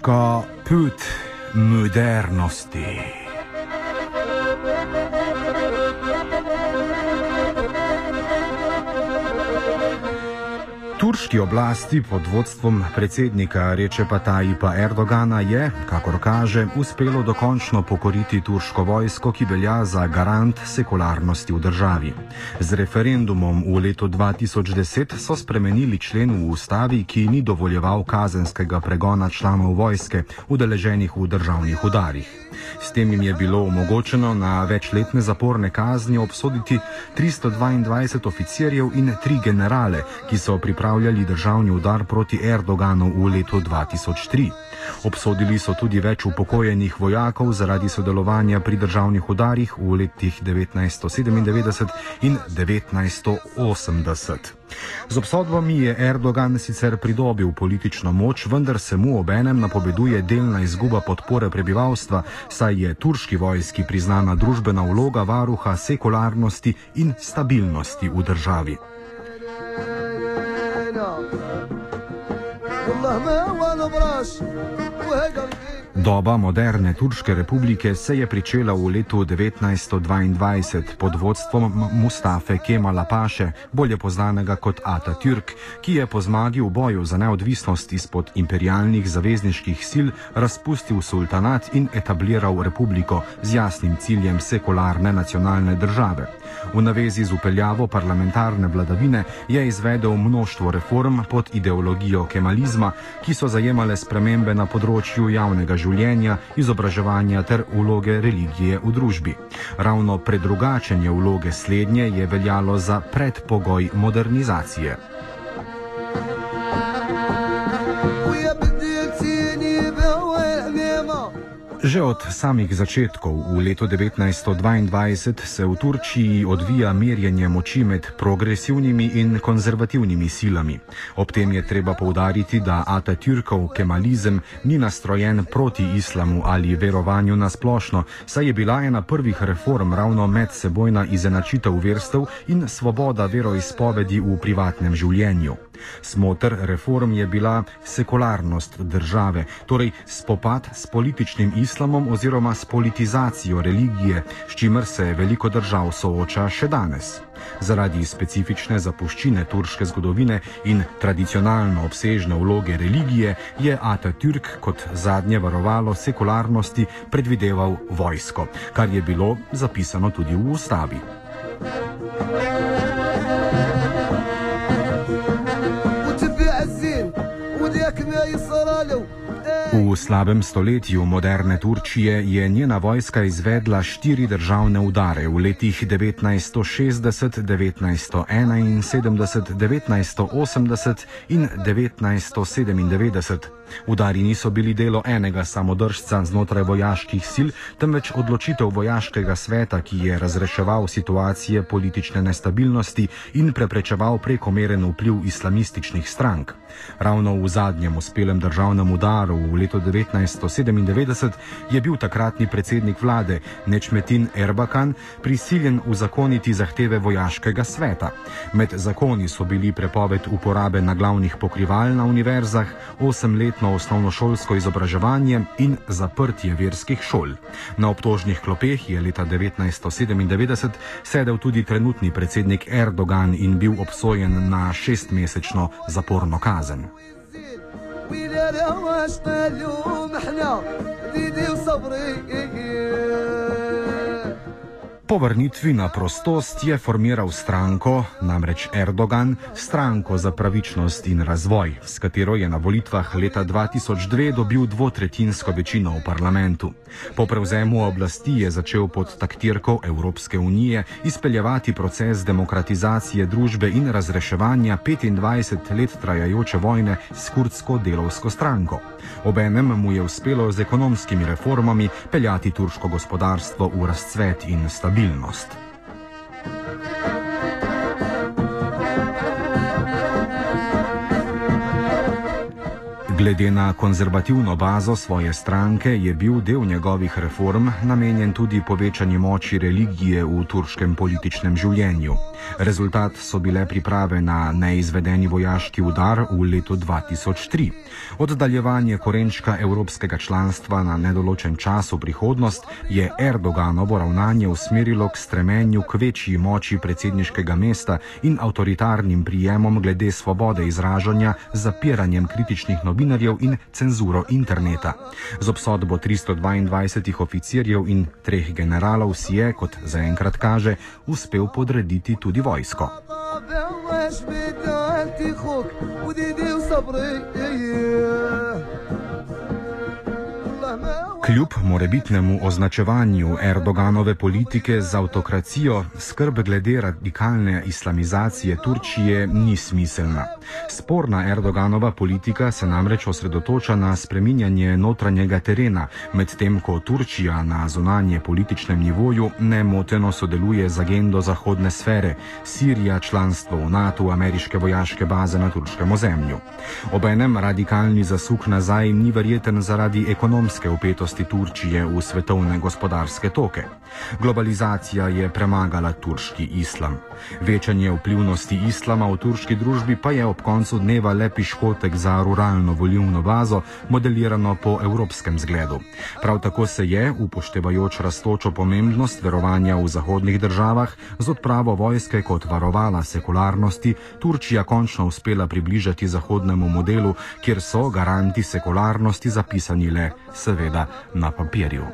turška put modernosti. Turški oblasti pod vodstvom predsednika Rečepa Tajipa Erdogana je, kakor kaže, uspelo dokončno pokoriti turško vojsko, ki velja za garant sekularnosti v državi. Z referendumom v letu 2010 so spremenili člen v ustavi, ki ni dovoljeval kazenskega pregona članov vojske, udeleženih v državnih udarih. S tem jim je bilo omogočeno na večletne zaporne kazni obsoditi 322 oficirjev in tri generale, ki so pripravljali državni udar proti Erdoganu v letu 2003. Obsodili so tudi več upokojenih vojakov zaradi sodelovanja pri državnih udarih v letih 1997 in 1980. Z obsodbami je Erdogan sicer pridobil politično moč, vendar se mu obenem napoveduje delna izguba podpore prebivalstva, saj je turški vojski priznana družbena vloga varuha sekularnosti in stabilnosti v državi. no braço, o regalinho. Doba moderne Turške republike se je začela v letu 1922 pod vodstvom Mustafe Kemala Paše, bolje znanega kot Atatürk, ki je po zmagi v boju za neodvisnost izpod imperialnih zavezniških sil razpustil sultanat in etabliral republiko z jasnim ciljem sekularne nacionalne države. V navezi z upeljavo parlamentarne vladavine je izvedel množstvo reform pod ideologijo kemalizma, ki so zajemale spremembe na področju javnega življenja, izobraževanja ter vloge religije v družbi. Ravno predrugačenje vloge slednje je veljalo za predpogoj modernizacije. Že od samih začetkov v letu 1922 se v Turčiji odvija merjenje moči med progresivnimi in konzervativnimi silami. Ob tem je treba povdariti, da Atatürkov kemalizem ni nastrojen proti islamu ali verovanju na splošno, saj je bila ena prvih reform ravno medsebojna izenačitev verstev in svoboda veroizpovedi v privatnem življenju. Smotr reform je bila sekularnost države, torej spopad s političnim islamom oziroma s politizacijo religije, s čimer se veliko držav sooča še danes. Zaradi specifične zapuščine turške zgodovine in tradicionalno obsežne vloge religije je Atatürk kot zadnje varovalo sekularnosti predvideval vojsko, kar je bilo zapisano tudi v ustavi. لك ما يصرالو V slabem stoletju moderne Turčije je njena vojska izvedla štiri državne udare v letih 1960, 1971, 1980 in 1997. Udari niso bili delo enega samodržca znotraj vojaških sil, temveč odločitev vojaškega sveta, ki je razreševal situacije politične nestabilnosti in preprečeval prekomeren vpliv islamističnih strank. Ravno v zadnjem uspelem državnem udaru v letu 1997 je bil takratni predsednik vlade Nečmetin Erbakan prisiljen uzakoniti zahteve vojaškega sveta. Med zakoni so bili prepoved uporabe na glavnih pokrival na univerzah, osem let brezplačno osnovnošolsko izobraževanje in zaprtje verskih šol. Na obtožnih klopeh je leta 1997 sedel tudi trenutni predsednik Erdogan in bil obsojen na šestmesečno zaporno kazen. ويلا لا واش ملوم حنا ديدي وصبري إيه، إيه. Po vrnitvi na prostost je formiral stranko, namreč Erdogan, stranko za pravičnost in razvoj, s katero je na volitvah leta 2002 dobil dvotretinsko večino v parlamentu. Po prevzemu oblasti je začel pod taktirko Evropske unije izpeljevati proces demokratizacije družbe in razreševanja 25 let trajajoče vojne s kurdsko delovsko stranko. Obenem mu je uspelo z ekonomskimi reformami peljati turško gospodarstvo v razcvet in stabilnost stabilnost. Glede na konzervativno bazo svoje stranke je bil del njegovih reform namenjen tudi povečanju moči religije v turškem političnem življenju. Rezultat so bile priprave na neizvedeni vojaški udar v letu 2003. Oddaljevanje korenčka evropskega članstva na nedoločen čas v prihodnost je Erdoganovo ravnanje usmerilo k stremenju k večji moči predsedniškega mesta in avtoritarnim prijemom glede svobode izražanja zapiranjem kritičnih novinarjev in cenzuro interneta. Z obsodbo 322 oficirjev in treh generalov si je, kot zaenkrat kaže, uspel podrediti tudi vojsko. Kljub morebitnemu označevanju Erdoganove politike za avtokracijo, skrb glede radikalne islamizacije Turčije ni smiselna. Sporna Erdoganova politika se namreč osredotoča na spreminjanje notranjega terena, medtem ko Turčija na zunanje političnem nivoju nemoteno sodeluje z agendo zahodne sfere, Sirija, članstvo v NATO, ameriške vojaške baze na turškem ozemlju. Obenem radikalni zasuk nazaj ni verjeten zaradi ekonomske upetosti Turčije v svetovne gospodarske toke. Globalizacija je premagala turški islam. Večanje vplivnosti islama v turški družbi pa je ob koncu dneva le piškotek za ruralno volilno bazo, modelirano po evropskem zgledu. Prav tako se je, upoštevajoč rastočo pomembnost verovanja v zahodnih državah, z odpravo vojske kot varovala sekularnosti, Turčija končno uspela približati zahodnemu modelu, kjer so garanti sekularnosti zapisani le, seveda, na papirju.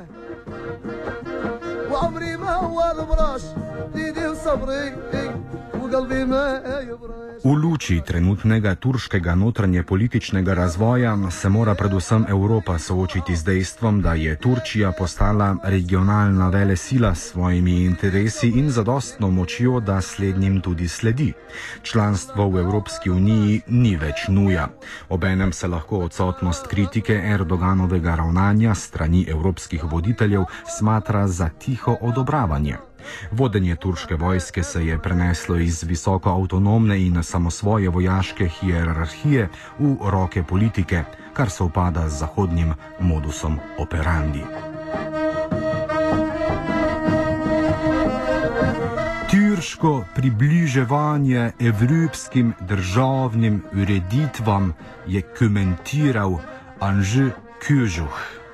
وعمري ما هو البراش ديدي وصبري وقلبي ما يبرش V luči trenutnega turškega notranje političnega razvoja se mora predvsem Evropa soočiti z dejstvom, da je Turčija postala regionalna vele sila s svojimi interesi in zadostno močjo, da slednjim tudi sledi. Članstvo v Evropski uniji ni več nuja. Obenem se lahko odsotnost kritike Erdoganovega ravnanja strani evropskih voditeljev smatra za tiho odobravanje. Vodenje turške vojske se je preneslo iz visoko avtonomne in samosvoje vojaške hierarhije v roke politike, kar se upada z zahodnim modusom operandi. Turško približevanje evropskim državnim ureditvam je komentiral Anže Kužuh.